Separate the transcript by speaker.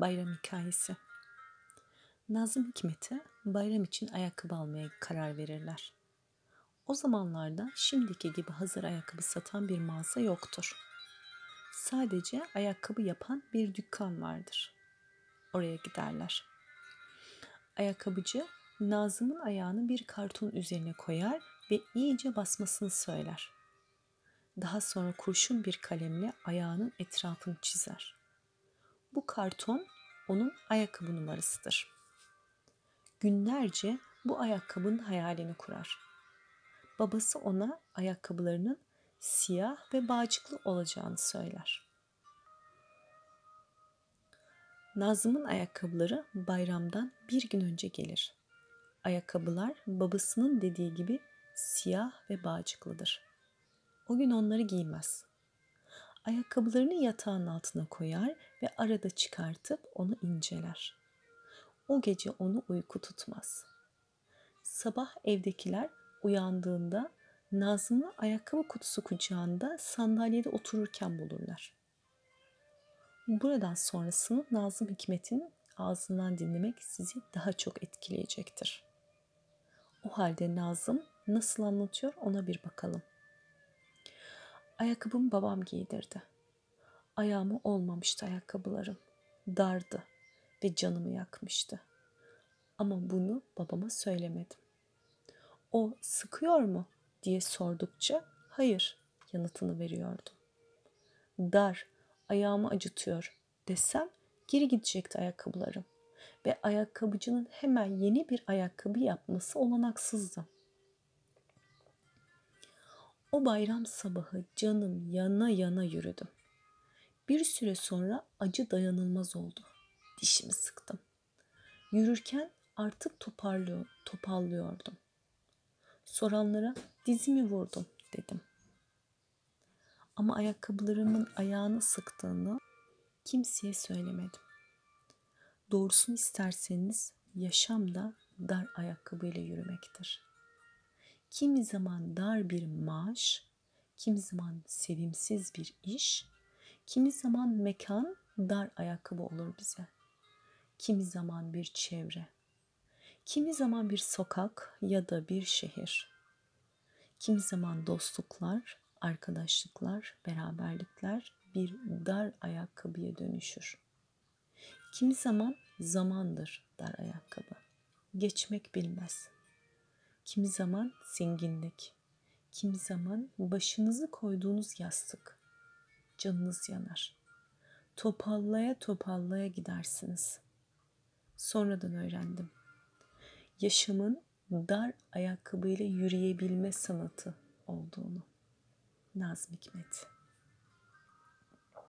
Speaker 1: Bayram hikayesi. Nazım Hikmet'e bayram için ayakkabı almaya karar verirler. O zamanlarda şimdiki gibi hazır ayakkabı satan bir mağaza yoktur. Sadece ayakkabı yapan bir dükkan vardır. Oraya giderler. Ayakkabıcı Nazım'ın ayağını bir karton üzerine koyar ve iyice basmasını söyler. Daha sonra kurşun bir kalemle ayağının etrafını çizer. Bu karton onun ayakkabı numarasıdır. Günlerce bu ayakkabının hayalini kurar. Babası ona ayakkabılarının siyah ve bağcıklı olacağını söyler. Nazım'ın ayakkabıları bayramdan bir gün önce gelir. Ayakkabılar babasının dediği gibi siyah ve bağcıklıdır. O gün onları giymez. Ayakkabılarını yatağın altına koyar ve arada çıkartıp onu inceler. O gece onu uyku tutmaz. Sabah evdekiler uyandığında Nazım'ı ayakkabı kutusu kucağında sandalyede otururken bulurlar. Buradan sonrasını Nazım Hikmet'in ağzından dinlemek sizi daha çok etkileyecektir. O halde Nazım nasıl anlatıyor ona bir bakalım. Ayakkabımı babam giydirdi. Ayağımı olmamıştı ayakkabılarım. Dardı ve canımı yakmıştı. Ama bunu babama söylemedim. O sıkıyor mu diye sordukça hayır yanıtını veriyordum. Dar, ayağımı acıtıyor desem geri gidecekti ayakkabılarım ve ayakkabıcının hemen yeni bir ayakkabı yapması olanaksızdı. O bayram sabahı canım yana yana yürüdüm. Bir süre sonra acı dayanılmaz oldu. Dişimi sıktım. Yürürken artık toparlıyor, topallıyordum. Soranlara dizimi vurdum dedim. Ama ayakkabılarımın ayağını sıktığını kimseye söylemedim. Doğrusunu isterseniz yaşam da dar ayakkabıyla yürümektir. Kimi zaman dar bir maaş, kimi zaman sevimsiz bir iş, kimi zaman mekan dar ayakkabı olur bize. Kimi zaman bir çevre, kimi zaman bir sokak ya da bir şehir. Kimi zaman dostluklar, arkadaşlıklar, beraberlikler bir dar ayakkabıya dönüşür. Kimi zaman zamandır dar ayakkabı. Geçmek bilmez. Kimi zaman zenginlik, kimi zaman başınızı koyduğunuz yastık. Canınız yanar. Topallaya topallaya gidersiniz. Sonradan öğrendim. Yaşamın dar ayakkabıyla yürüyebilme sanatı olduğunu. Nazım Hikmet